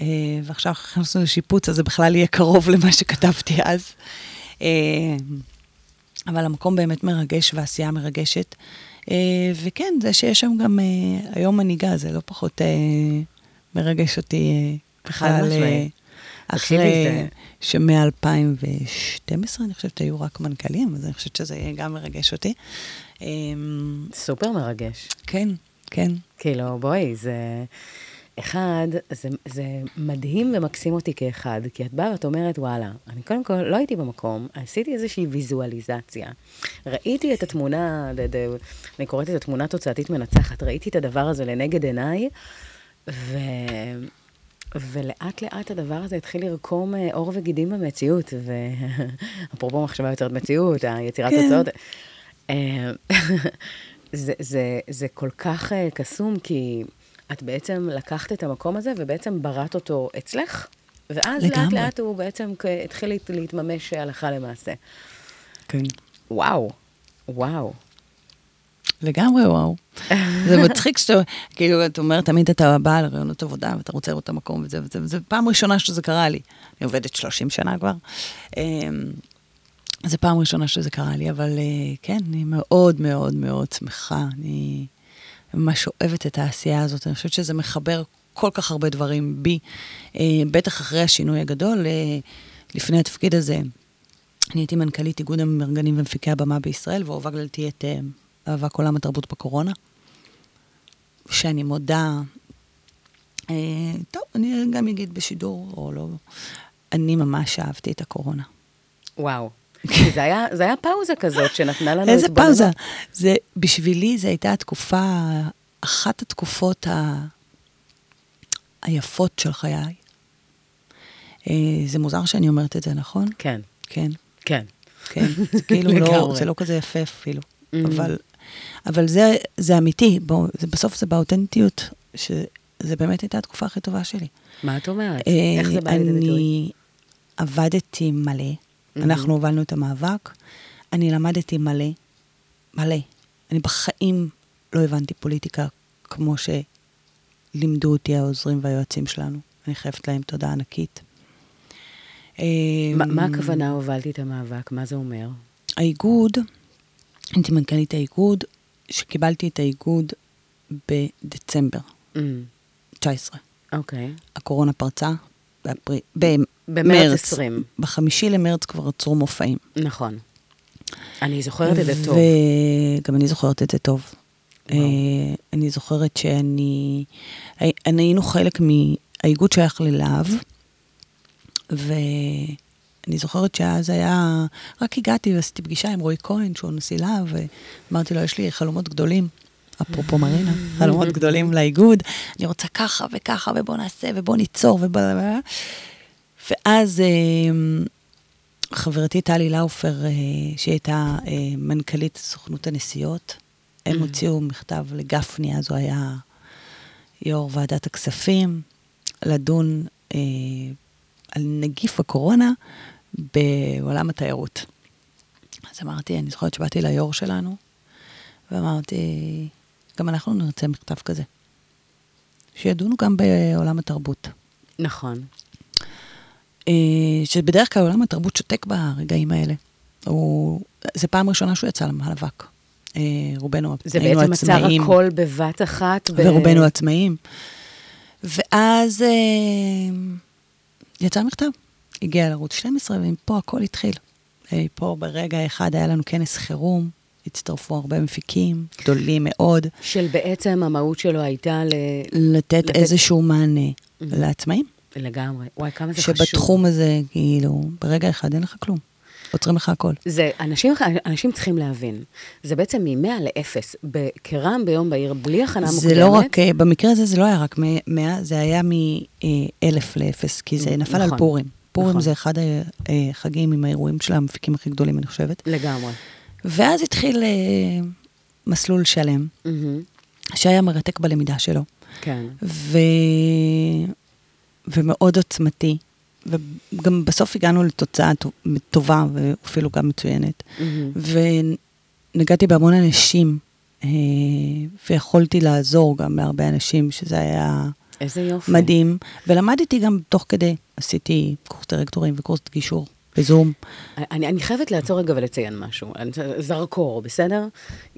אה, ועכשיו נכנסנו לשיפוץ, אז זה בכלל יהיה קרוב למה שכתבתי אז. אה, אבל המקום באמת מרגש והעשייה מרגשת. אה, וכן, זה שיש שם גם אה, היום מנהיגה, זה לא פחות אה, מרגש אותי אה, בכלל. אחרי זה- שמ-2012, אני חושבת, היו רק מנכ"לים, אז אני חושבת שזה גם מרגש אותי. אה, סופר מרגש. כן, כן. כאילו, בואי, זה... אחד, זה, זה מדהים ומקסים אותי כאחד, כי את באה ואת אומרת, וואלה, אני קודם כל לא הייתי במקום, עשיתי איזושהי ויזואליזציה. ראיתי את התמונה, ד, ד, אני קוראת לזה תמונה תוצאתית מנצחת, ראיתי את הדבר הזה לנגד עיניי, ו... ולאט לאט הדבר הזה התחיל לרקום אה, עור וגידים במציאות, ואפרופו (laughs) מחשבה יוצרת מציאות, היצירת כן. תוצאות. אה, (laughs) זה, זה, זה כל כך אה, קסום, כי את בעצם לקחת את המקום הזה ובעצם בראת אותו אצלך, ואז לאט לגמרי. לאט הוא בעצם התחיל להת- להתממש הלכה למעשה. כן. וואו, וואו. לגמרי וואו. (laughs) זה מצחיק שאתה, כאילו, את אומרת, תמיד אתה בא לרעיונות עבודה ואתה רוצה לראות את המקום וזה וזה, וזה פעם ראשונה שזה קרה לי. אני עובדת 30 שנה כבר. אמ, זו פעם ראשונה שזה קרה לי, אבל אה, כן, אני מאוד מאוד מאוד שמחה. אני ממש אוהבת את העשייה הזאת. אני חושבת שזה מחבר כל כך הרבה דברים בי, אה, בטח אחרי השינוי הגדול. אה, לפני התפקיד הזה, אני הייתי מנכ"לית איגוד המארגנים ומפיקי הבמה בישראל, והובלתי את מאבק עולם התרבות בקורונה. שאני מודה, אה, טוב, אני גם אגיד בשידור או לא, אני ממש אהבתי את הקורונה. וואו. כי זה היה, זה היה פאוזה כזאת שנתנה לנו איזה התבוננות. פאוזה. זה, בשבילי זו הייתה התקופה, אחת התקופות ה... היפות של חיי. אה, זה מוזר שאני אומרת את זה, נכון? כן, כן. כן. כן, זה כאילו לא. זה לא כזה יפה אפילו, Mhm. אבל, אבל זה, זה אמיתי, בוא, זה, בסוף זה באותנטיות, שזה באמת הייתה התקופה הכי טובה שלי. מה את אומרת? אה, איך זה בא לידי ביטוי? אני עבדתי מלא, אנחנו הובלנו את המאבק, אני למדתי מלא, מלא. אני בחיים לא הבנתי פוליטיקה כמו שלימדו אותי העוזרים והיועצים שלנו. אני חייבת להם תודה ענקית. מה- מה אה, הכוונה הובלתי את המאבק? מה זה אומר? האיגוד, הייתי מנכ"לית האיגוד, שקיבלתי את האיגוד בדצמבר Mm, 19. אוקיי. הקורונה פרצה באפריל, במרץ במרץ. 20. בחמישי למרץ כבר עצרו מופעים. נכון. אני זוכרת את זה טוב. וגם אני זוכרת את זה טוב. אה, אני זוכרת שאני... הי- אני- היינו חלק מהאיגוד שייך ללהב, ואני זוכרת שאז היה... רק הגעתי ועשיתי פגישה עם רועי כהן, שהוא נשיא להב, ואמרתי לו, יש לי חלומות גדולים. אפרופו מרינה, חלומות גדולים לאיגוד, אני רוצה ככה וככה, ובוא נעשה, ובוא ניצור, ובוא... ואז אה, חברתי טלי לאופר, אה, שהיא הייתה אה, מנכ"לית סוכנות הנסיעות, הם Mm. הוציאו מכתב לגפני, אז הוא היה יו"ר ועדת הכספים, לדון אה, על נגיף הקורונה בעולם התיירות. אז אמרתי, אני זוכרת שבאתי ליו"ר שלנו, ואמרתי, גם אנחנו נרצה מכתב כזה. שידונו גם בעולם התרבות. נכון. אה, שבדרך כלל עולם התרבות שותק ברגעים האלה. הוא, זה פעם ראשונה שהוא יצא למאבק. אה, רובנו זה היינו בעצם עצר עצמאים, הכל בבת אחת. ב- ורובנו עצמאים. ואז אה, יצא מכתב, הגיע לערוץ 12, ומפה הכל התחיל. אה, פה ברגע אחד היה לנו כנס חירום, הצטרפו הרבה מפיקים, גדולים מאוד, של בעצם המהות שלו הייתה ל... לתת לתת- איזשהו מענה לעצמאים. לגמרי. וואי, כמה זה חשוב. שבתחום הזה, כאילו, ברגע אחד אין לך כלום. עוצרים לך הכל. זה, אנשים, אנשים צריכים להבין, זה בעצם מ-100 ל-0, כרעם ביום בהיר, בלי הכנה מוקדמת. זה לא רק, אה, במקרה הזה זה לא היה רק 100, זה היה מ-1000 ל-0, כי זה נפל על נכון, פורים. פורים נכון. זה אחד החגים עם האירועים של המפיקים הכי גדולים, אני חושבת. לגמרי. ואז התחיל אה, מסלול שלם, מהמם, שהיה מרתק בלמידה שלו, כן. ו... ומאוד עוצמתי. וגם בסוף הגענו לתוצאה טו- טובה ואפילו גם מצוינת. מהמם. ונגעתי בהמון אנשים, אה, ויכולתי לעזור גם להרבה אנשים, שזה היה איזה יופי. מדהים. ולמדתי גם תוך כדי, עשיתי קורס דירקטורים וקורס גישור בזום. אני, אני חייבת לעצור רגע ולציין משהו, זרקור, בסדר?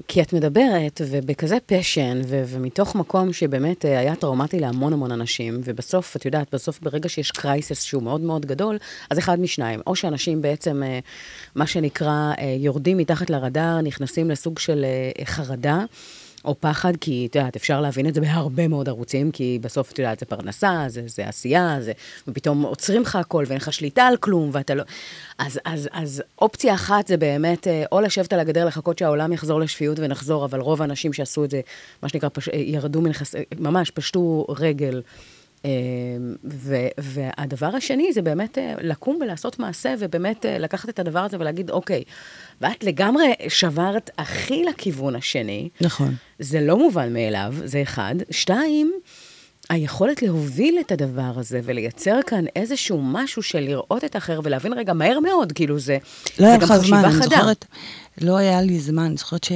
כי את מדברת, ובכזה פשן, ו- ומתוך מקום שבאמת אה, היה טראומטי להמון המון אנשים, ובסוף, את יודעת, בסוף ברגע שיש קרייסס שהוא מאוד מאוד גדול, אז אחד משניים, או שאנשים בעצם, אה, מה שנקרא, אה, יורדים מתחת לרדאר, נכנסים לסוג של חרדה. או פחד, כי את יודעת, אפשר להבין את זה בהרבה מאוד ערוצים, כי בסוף, את יודעת, זה פרנסה, זה, זה עשייה, זה, ופתאום עוצרים לך הכל ואין לך שליטה על כלום, ואתה לא... אז, אז, אז אופציה אחת זה באמת, אה, או לשבת על הגדר, לחכות שהעולם יחזור לשפיות ונחזור, אבל רוב האנשים שעשו את זה, מה שנקרא, פש... אה, ירדו מנכס... אה, ממש, פשטו רגל. ו- והדבר השני זה באמת לקום ולעשות מעשה, ובאמת לקחת את הדבר הזה ולהגיד, אוקיי, ואת לגמרי שברת הכי לכיוון השני. נכון. זה לא מובן מאליו, זה אחד. שתיים, היכולת להוביל את הדבר הזה ולייצר כאן איזשהו משהו של לראות את האחר ולהבין רגע מהר מאוד, כאילו זה, לא זה גם לך זמן, חשיבה אני חדה. זוכרת, לא היה לי זמן, אני זוכרת ש...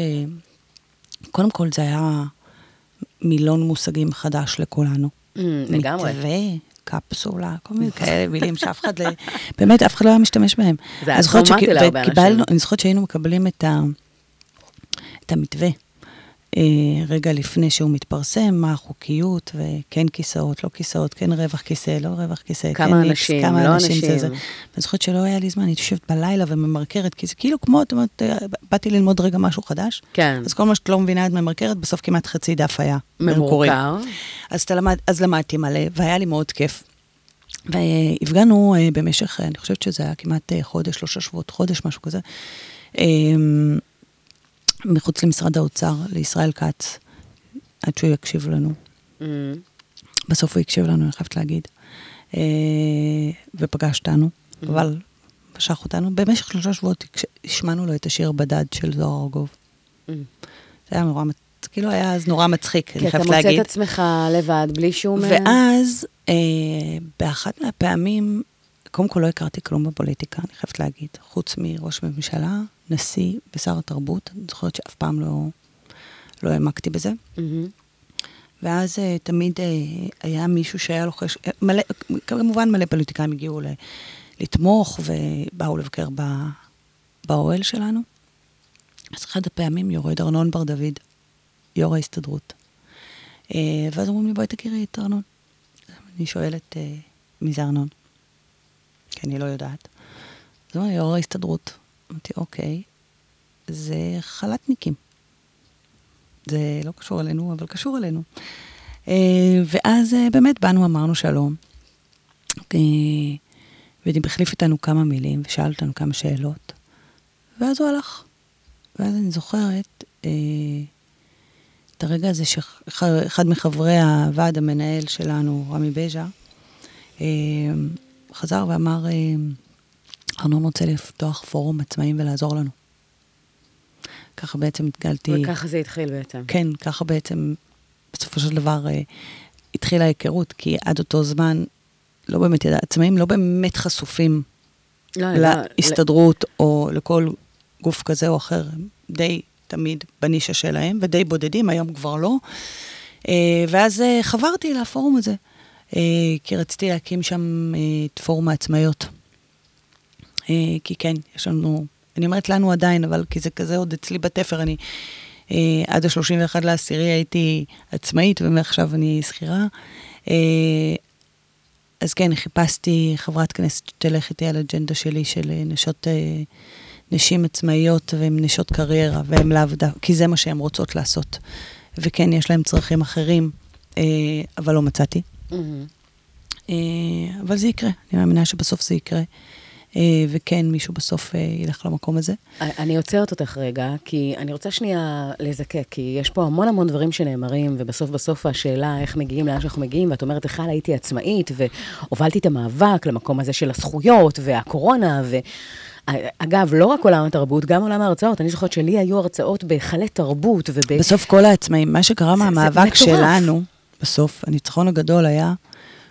קודם כל זה היה מילון מושגים חדש לכולנו. Mm, לגמרי. מתווה, קפסולה, כל מיני (laughs) כאלה מילים שאף אחד, לא- באמת, אף אחד לא היה משתמש בהם. זה היה אני טראומטי להרבה אנשים. אני זוכרת שהיינו מקבלים את ה- את המתווה. אה, רגע לפני שהוא מתפרסם, מה החוקיות, וכן כיסאות, לא כיסאות, כן רווח כיסא, לא רווח כיסא, כמה כן איקס, אנשים, כמה לא אנשים, זה, אנשים. זה. ואני זוכרת שלא היה לי זמן, הייתי יושבת בלילה וממרקרת, כי זה כאילו כמו, את אומרת, אה, באתי ללמוד רגע משהו חדש, כן. אז כל מה שאת לא מבינה את ממרקרת, בסוף כמעט חצי דף היה. ממורקר. אז, אתה למד, אז למדתי מלא, והיה לי מאוד כיף. והפגענו אה, במשך, אה, אני חושבת שזה היה כמעט אה, חודש, שלושה שבועות, חודש, משהו כזה, אה, מחוץ למשרד האוצר, לישראל כץ, עד שהוא יקשיב לנו. Mm, בסוף הוא הקשיב לנו, אני חייבת להגיד. ופגש אותנו, אבל משך אותנו. במשך שלושה שבועות השמענו לו את השיר בדד של זוהר ארגוב. mm. זה היה נורא, כאילו היה אז נורא מצחיק, כי אני אתה חייבת מוצא להגיד. את עצמך לבד, בלי שום... ואז, אה, באחת מהפעמים, קודם כל לא הכרתי כלום בפוליטיקה, אני חייבת להגיד, חוץ מראש ממשלה, נשיא ושר התרבות, אני זוכרת שאף פעם לא, לא העמקתי בזה. מהמם. ואז אה, תמיד אה, היה מישהו שהיה לו חש... אה, מלא, כמובן מלא פוליטיקאים הגיעו ל... לתמוך ובאו לבקר ב... באוהל שלנו. אז אחד הפעמים יורד ארנון בר דוד, יו"ר ההסתדרות. אה, ואז אומרים לי, בואי תכירי את ארנון. אני שואלת, אה, מי זה ארנון? כי אני לא יודעת. אז אומר, יו"ר ההסתדרות. אמרתי, אוקיי, זה חל"תניקים. זה לא קשור אלינו, אבל קשור אלינו. אה, ואז באמת באנו, אמרנו שלום. והחליף איתנו כמה מילים, ושאל אותנו כמה שאלות. ואז הוא הלך. ואז אני זוכרת את הרגע הזה שאחד מחברי הוועד המנהל שלנו, רמי בז'ה, אה, חזר ואמר, אה, ארנון רוצה לפתוח פורום עצמאים ולעזור לנו. ככה בעצם התגלתי... וככה זה התחיל בעצם. כן, ככה בעצם, בסופו של דבר, אה, התחילה ההיכרות, כי עד אותו זמן, לא באמת ידע, עצמאים לא באמת חשופים לא, לא, להסתדרות או לכל גוף כזה או אחר, די תמיד בנישה שלהם, ודי בודדים, היום כבר לא. אה, ואז אה, חברתי לפורום הזה, אה, כי רציתי להקים שם את פורום העצמאיות. כי כן, יש לנו, אני אומרת לנו עדיין, אבל כי זה כזה עוד אצלי בתפר, אני עד ה-31 לעשירי הייתי עצמאית, ומעכשיו אני שכירה. אז כן, חיפשתי חברת כנסת שתלך איתי על אג'נדה שלי של נשות, נשים עצמאיות והן נשות קריירה, והן לאו דווקא, כי זה מה שהן רוצות לעשות. וכן, יש להן צרכים אחרים, אה, אבל לא מצאתי. מהמם. אה, אבל זה יקרה, אני מאמינה שבסוף זה יקרה. אה, וכן, מישהו בסוף אה, ילך למקום הזה. אני עוצרת אותך רגע, כי אני רוצה שנייה לזקק, כי יש פה המון המון דברים שנאמרים, ובסוף בסוף השאלה איך מגיעים לאן שאנחנו מגיעים, ואת אומרת, בכלל הייתי עצמאית, והובלתי את המאבק למקום הזה של הזכויות, והקורונה, ו... אגב, לא רק עולם התרבות, גם עולם ההרצאות. אני זוכרת שלי היו הרצאות בהיכלי תרבות וב... בסוף כל העצמאים, מה שקרה מהמאבק מטורף. שלנו, בסוף, הניצחון הגדול היה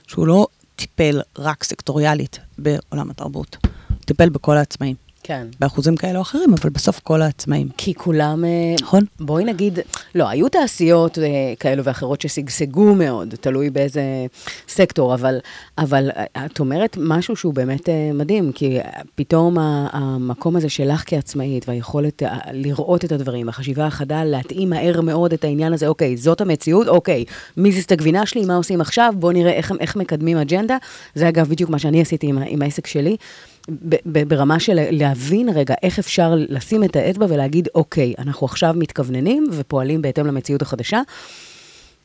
שהוא לא טיפל רק סקטוריאלית בעולם התרבות, הוא טיפל בכל העצמאים. כן. באחוזים כאלה או אחרים, אבל בסוף כל העצמאים. כי כולם... אה, נכון? בואי נגיד, לא, היו תעשיות אה, כאלו ואחרות ששגשגו מאוד, תלוי באיזה סקטור, אבל, אבל אה, את אומרת משהו שהוא באמת מדהים, כי פתאום המקום הזה שלך כעצמאית, והיכולת לראות את הדברים, החשיבה החדה, להתאים מהר מאוד את העניין הזה, אוקיי, זאת המציאות, אוקיי, מי זיז את הגבינה שלי, מה עושים עכשיו, בואו נראה איך, איך מקדמים אג'נדה. זה אגב בדיוק מה שאני עשיתי עם, עם העסק שלי. ברמה של להבין רגע איך אפשר לשים את האצבע ולהגיד, אוקיי, אנחנו עכשיו מתכווננים ופועלים בהתאם למציאות החדשה.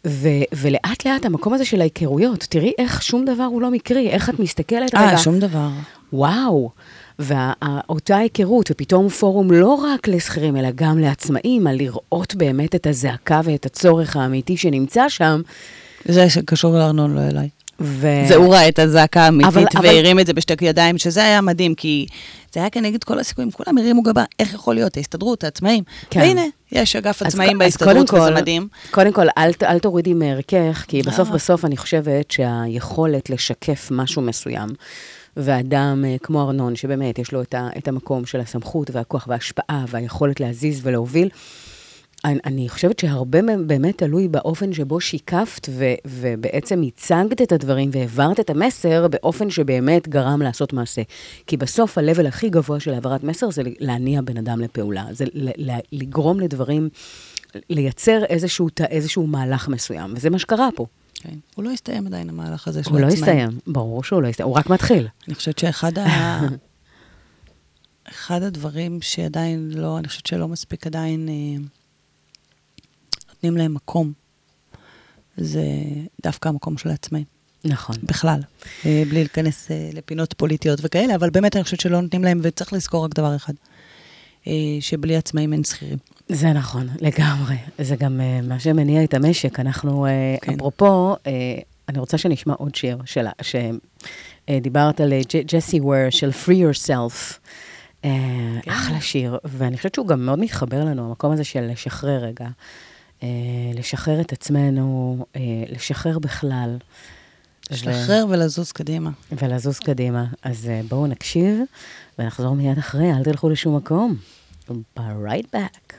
ו- ולאט לאט המקום הזה של ההיכרויות, תראי איך שום דבר הוא לא מקרי, איך את מסתכלת רגע, אה, שום דבר. וואו. ואותה היכרות, ופתאום פורום לא רק לשכירים, אלא גם לעצמאים, על לראות באמת את הזעקה ואת הצורך האמיתי שנמצא שם. זה שקשור לארנון, לא אליי. ו... זה הוא ראה את הזעקה האמיתית אבל- אבל- והרים את זה בשתי ידיים, שזה היה מדהים, כי זה היה כנגד כל הסיכויים, כולם הרימו גבה, איך יכול להיות, ההסתדרות, העצמאים. כן. והנה, יש אגף עצמאים בהסתדרות, וזה כל- מדהים. קודם כל, אל, אל תורידי מערכך, כי בסוף אה. בסוף אני חושבת שהיכולת לשקף משהו מסוים, ואדם אה, כמו ארנון, שבאמת יש לו את, ה, את המקום של הסמכות והכוח וההשפעה והיכולת להזיז ולהוביל, אני, אני חושבת שהרבה מהם באמת תלוי באופן שבו שיקפת ו, ובעצם הצגת את הדברים והעברת את המסר באופן שבאמת גרם לעשות מעשה. כי בסוף ה-level הכי גבוה של העברת מסר זה להניע בן אדם לפעולה, זה ל- ל- לגרום לדברים, לייצר איזשהו, איזשהו מהלך מסוים, וזה מה שקרה פה. כן. הוא לא הסתיים עדיין, המהלך הזה של הוא לא העצמאים. הסתיים, ברור שהוא לא הסתיים, הוא רק מתחיל. אני חושבת שאחד ה... (laughs) אחד הדברים שעדיין לא, אני חושבת שלא מספיק עדיין אה, נותנים להם מקום, זה דווקא המקום של העצמאים, נכון. בכלל. אה, בלי להיכנס אה, לפינות פוליטיות וכאלה, אבל באמת אני חושבת שלא נותנים להם, וצריך לזכור רק דבר אחד, אה, שבלי עצמאים אין שכירים. זה נכון, לגמרי. זה גם מה שמניע את המשק. אנחנו, כן. אפרופו, אני רוצה שנשמע עוד שיר שלה, שדיברת על ג'סי וויר של Free Yourself. כן. אחלה שיר, ואני חושבת שהוא גם מאוד מתחבר לנו, המקום הזה של לשחרר רגע. Uh, לשחרר את עצמנו, uh, לשחרר בכלל. לשחרר ולזוז קדימה. ו- ולזוז קדימה. אז uh, בואו נקשיב, ונחזור מיד אחרי, אל תלכו לשום מקום. Be right back.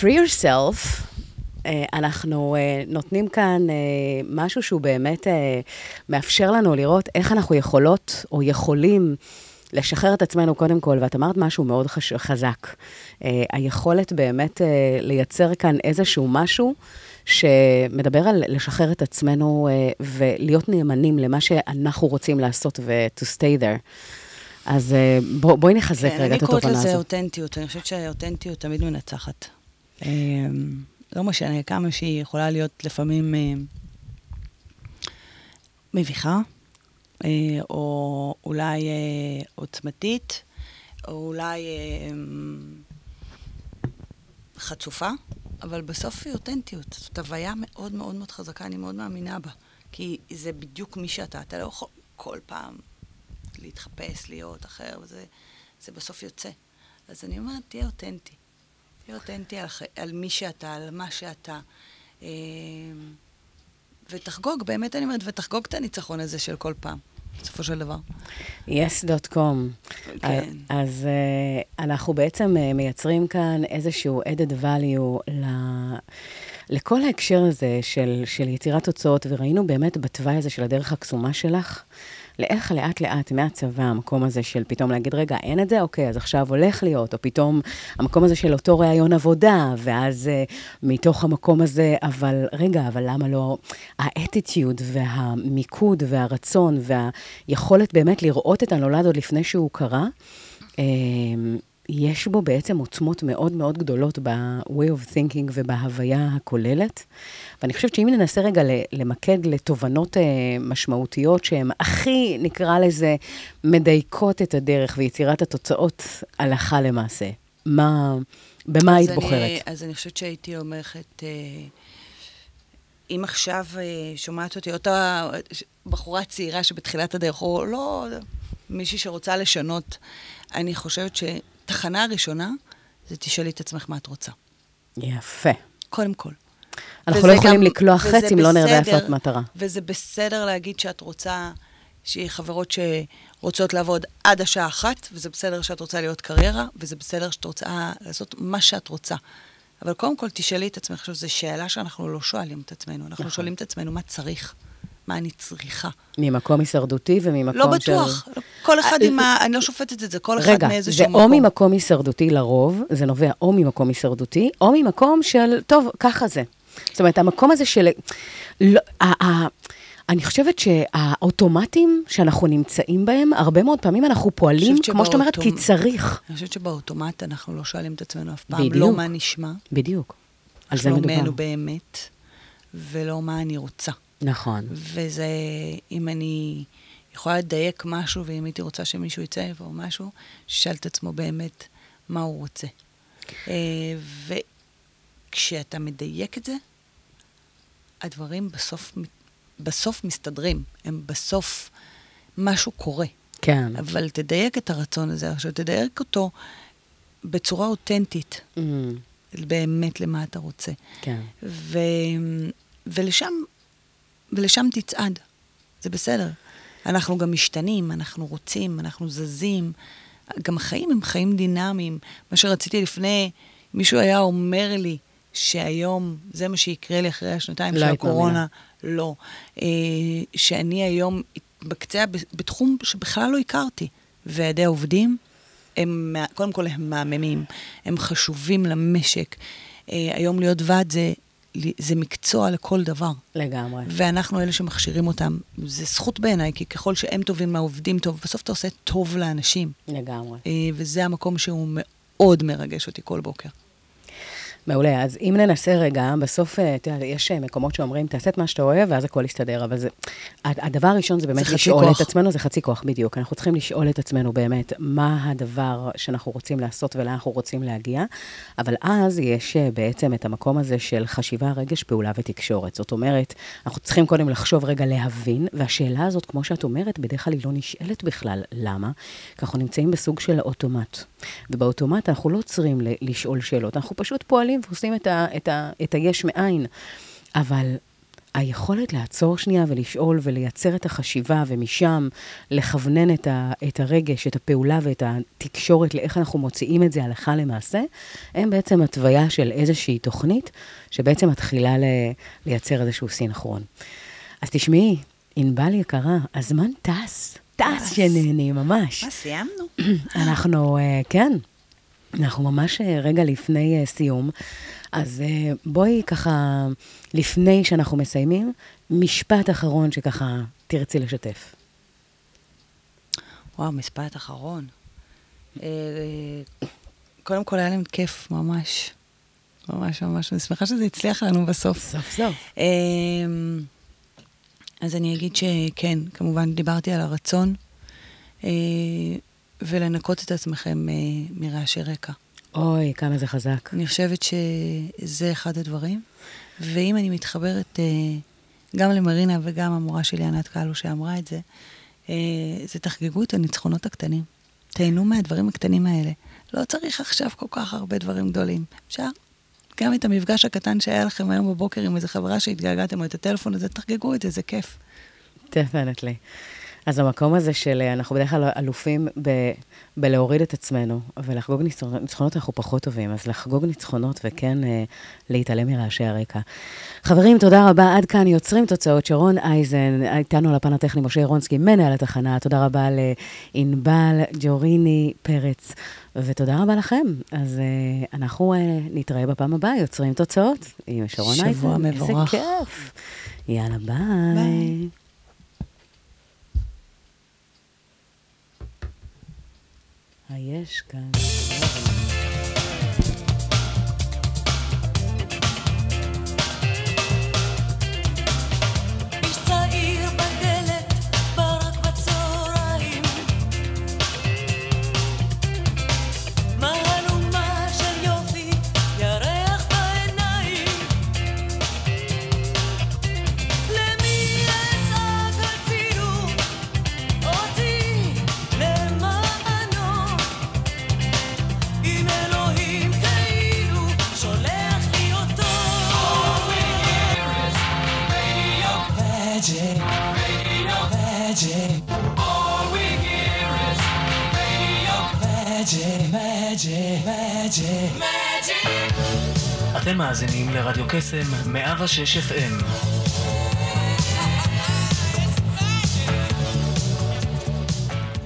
Free yourself, uh, אנחנו uh, נותנים כאן uh, משהו שהוא באמת מאפשר לנו לראות איך אנחנו יכולות או יכולים לשחרר את עצמנו קודם כל, ואת אמרת משהו מאוד חש... חזק. היכולת באמת לייצר כאן איזשהו משהו שמדבר על לשחרר את עצמנו ולהיות נאמנים למה שאנחנו רוצים לעשות ו- to stay there. אז בוא, בואי נחזק כן, רגע אני את קוראת התובנה לזה הזו. אותנטיות, אני חושבת שהאותנטיות תמיד מנצחת. אה, לא משנה כמה שהיא יכולה להיות לפעמים אה, מביכה, אה, או אולי אה, עוצמתית, או אולי אה, חצופה, אבל בסוף היא אותנטיות. זאת הוויה מאוד מאוד מאוד חזקה, אני מאוד מאמינה בה. כי זה בדיוק מי שאתה, אתה לא יכול כל פעם להתחפש, להיות אחר, וזה זה בסוף יוצא. אז אני אומרת, תהיה אותנטי. תהיה אותנטי על, על מי שאתה, על מה שאתה. אה, ותחגוג, באמת אני אומרת, ותחגוג את הניצחון הזה של כל פעם, בסופו של דבר. yes.com. כן. אז uh, אנחנו בעצם uh, מייצרים כאן איזשהו added value ל... לכל ההקשר הזה של, של יצירת תוצאות, וראינו באמת בתוואי הזה של הדרך הקסומה שלך, לאיך לאט-לאט מהצבא, המקום הזה של פתאום להגיד, רגע, אין את זה? אוקיי, אז עכשיו הולך להיות, או פתאום המקום הזה של אותו ראיון עבודה, ואז uh, מתוך המקום הזה, אבל רגע, אבל למה לא... האטיטיוד והמיקוד והרצון והיכולת באמת לראות את הנולד עוד לפני שהוא קרה, um, יש בו בעצם עוצמות מאוד מאוד גדולות ב-way of thinking ובהוויה הכוללת. ואני חושבת שאם ננסה רגע למקד לתובנות uh, משמעותיות שהן הכי, נקרא לזה, מדייקות את הדרך ויצירת התוצאות הלכה למעשה, מה, במה היית אז בוחרת? אני, אז אני חושבת שהייתי אומרת, אה, אם עכשיו אה, שומעת אותי אותה בחורה צעירה שבתחילת הדרך, או לא מישהי שרוצה לשנות, אני חושבת שתחנה הראשונה זה תשאלי את עצמך מה את רוצה. יפה. קודם כל. אנחנו לא יכולים גם- לקלוע חץ אם לא נראה את מטרה. וזה בסדר להגיד שאת רוצה, שיהיה חברות שרוצות לעבוד עד השעה אחת, וזה בסדר שאת רוצה להיות קריירה, וזה בסדר שאת רוצה לעשות מה שאת רוצה. אבל קודם כל תשאלי את עצמך, עכשיו, זו שאלה שאנחנו לא שואלים את עצמנו, אנחנו נכון. שואלים את עצמנו מה צריך, מה אני צריכה. ממקום הישרדותי וממקום לא של... בטוח, כל אחד אה, עם ה... אני לא שופטת את זה, כל אחד רגע, מאיזשהו זה מקום. או ממקום הישרדותי לרוב, זה נובע או ממקום הישרדותי, או ממקום של, טוב, ככה זה. זאת אומרת, המקום הזה של... לא, אני חושבת שהאוטומטים שאנחנו נמצאים בהם, הרבה מאוד פעמים אנחנו פועלים, כמו שאת אומרת, כי צריך. אני חושבת שבאוטומט אנחנו לא שואלים את עצמנו אף פעם, בדיוק. לא מה נשמע, בדיוק. על זה שלומנו מדובר. באמת, ולא מה אני רוצה. נכון. וזה, אם אני יכולה לדייק משהו, ואם הייתי רוצה שמישהו יצא או משהו, שישאל את עצמו באמת מה הוא רוצה. אה, וכשאתה מדייק את זה, הדברים בסוף, בסוף מסתדרים. הם בסוף, משהו קורה. כן. אבל תדייק את הרצון הזה, עכשיו תדייק אותו בצורה אותנטית, Mm, באמת למה אתה רוצה. כן. ו... ולשם, ולשם תצעד, זה בסדר. אנחנו גם משתנים, אנחנו רוצים, אנחנו זזים. גם החיים הם חיים דינמיים. מה שרציתי לפני, מישהו היה אומר לי שהיום זה מה שיקרה לי אחרי השנתיים לא של הקורונה, לא. אה, שאני היום בקצה, בתחום שבכלל לא הכרתי. ועדי העובדים, הם, קודם כל הם מהממים, הם חשובים למשק. אה, היום להיות ועד זה, זה מקצוע לכל דבר. לגמרי. ואנחנו אלה שמכשירים אותם. זה זכות בעיניי, כי ככל שהם טובים מהעובדים טוב, בסוף אתה עושה טוב לאנשים. לגמרי. אה, וזה המקום שהוא מאוד מרגש אותי כל בוקר. מעולה, אז אם ננסה רגע, בסוף, אה, אתה יודע, יש אה, מקומות שאומרים, תעשה את מה שאתה אוהב, ואז הכל יסתדר, אבל זה... הד- הדבר הראשון זה באמת חצי לשאול כוח. את עצמנו, זה חצי כוח, בדיוק. אנחנו צריכים לשאול את עצמנו באמת, מה הדבר שאנחנו רוצים לעשות ולאן אנחנו רוצים להגיע, אבל אז יש אה, בעצם את המקום הזה של חשיבה, רגש, פעולה ותקשורת. זאת אומרת, אנחנו צריכים קודם לחשוב רגע להבין, והשאלה הזאת, כמו שאת אומרת, בדרך כלל היא לא נשאלת בכלל. למה? כי אנחנו נמצאים בסוג של אוטומט. ובאוטומט אנחנו לא עוצרים לשאול שאלות, אנחנו פשוט פועלים ועושים את, ה, את, ה, את היש מאין. אבל היכולת לעצור שנייה ולשאול ולייצר את החשיבה, ומשם לכוונן את, ה, את הרגש, את הפעולה ואת התקשורת לאיך אנחנו מוציאים את זה הלכה למעשה, הם בעצם התוויה של איזושהי תוכנית שבעצם מתחילה ל, לייצר איזשהו סינכרון. אז תשמעי, ענבל יקרה, הזמן טס, טס שנהנים ממש. מה, סיימנו? (clears throat) אנחנו, אה, כן, אנחנו ממש אה, רגע לפני אה, סיום, אז בואי ככה, לפני שאנחנו מסיימים, משפט אחרון שככה תרצי לשתף. וואו, משפט אחרון. קודם כל, היה להם כיף, ממש. ממש ממש. אני שמחה שזה הצליח לנו בסוף. סוף סוף. אז אני אגיד שכן, כמובן דיברתי על הרצון, אה, ולנקות את עצמכם אה, מרעשי רקע. אוי, כמה זה חזק. אני חושבת שזה אחד הדברים. ואם אני מתחברת אה, גם למרינה וגם המורה שלי, ענת קלו, שאמרה את זה, אה, זה תחגגו את הניצחונות הקטנים. תהנו מהדברים הקטנים האלה. לא צריך עכשיו כל כך הרבה דברים גדולים. אפשר גם את המפגש הקטן שהיה לכם היום בבוקר עם איזה חברה שהתגעגעתם, או את הטלפון הזה, תחגגו את זה, זה כיף. דפנטלי. אז המקום הזה של, אה, אנחנו בדרך כלל אלופים ב, בלהוריד את עצמנו, ולחגוג ניצחונות, אנחנו פחות טובים, אז לחגוג ניצחונות וכן אה, להתעלם מרעשי הרקע. חברים, תודה רבה. עד כאן יוצרים תוצאות. שרון אייזן, איתנו על הפן הטכני, משה ירונסקי, מנהל התחנה. תודה רבה לענבל ג'וריני פרץ, ותודה רבה לכם. אז אה, אנחנו אה, נתראה בפעם הבאה, יוצרים תוצאות, עם שרון שבוע אייזן. מבורך. איזה כיף. יאללה, ביי. ביי. היש כאן. מג'י, מג'י, מג'י, אתם מאזינים לרדיו קסם 106 FM.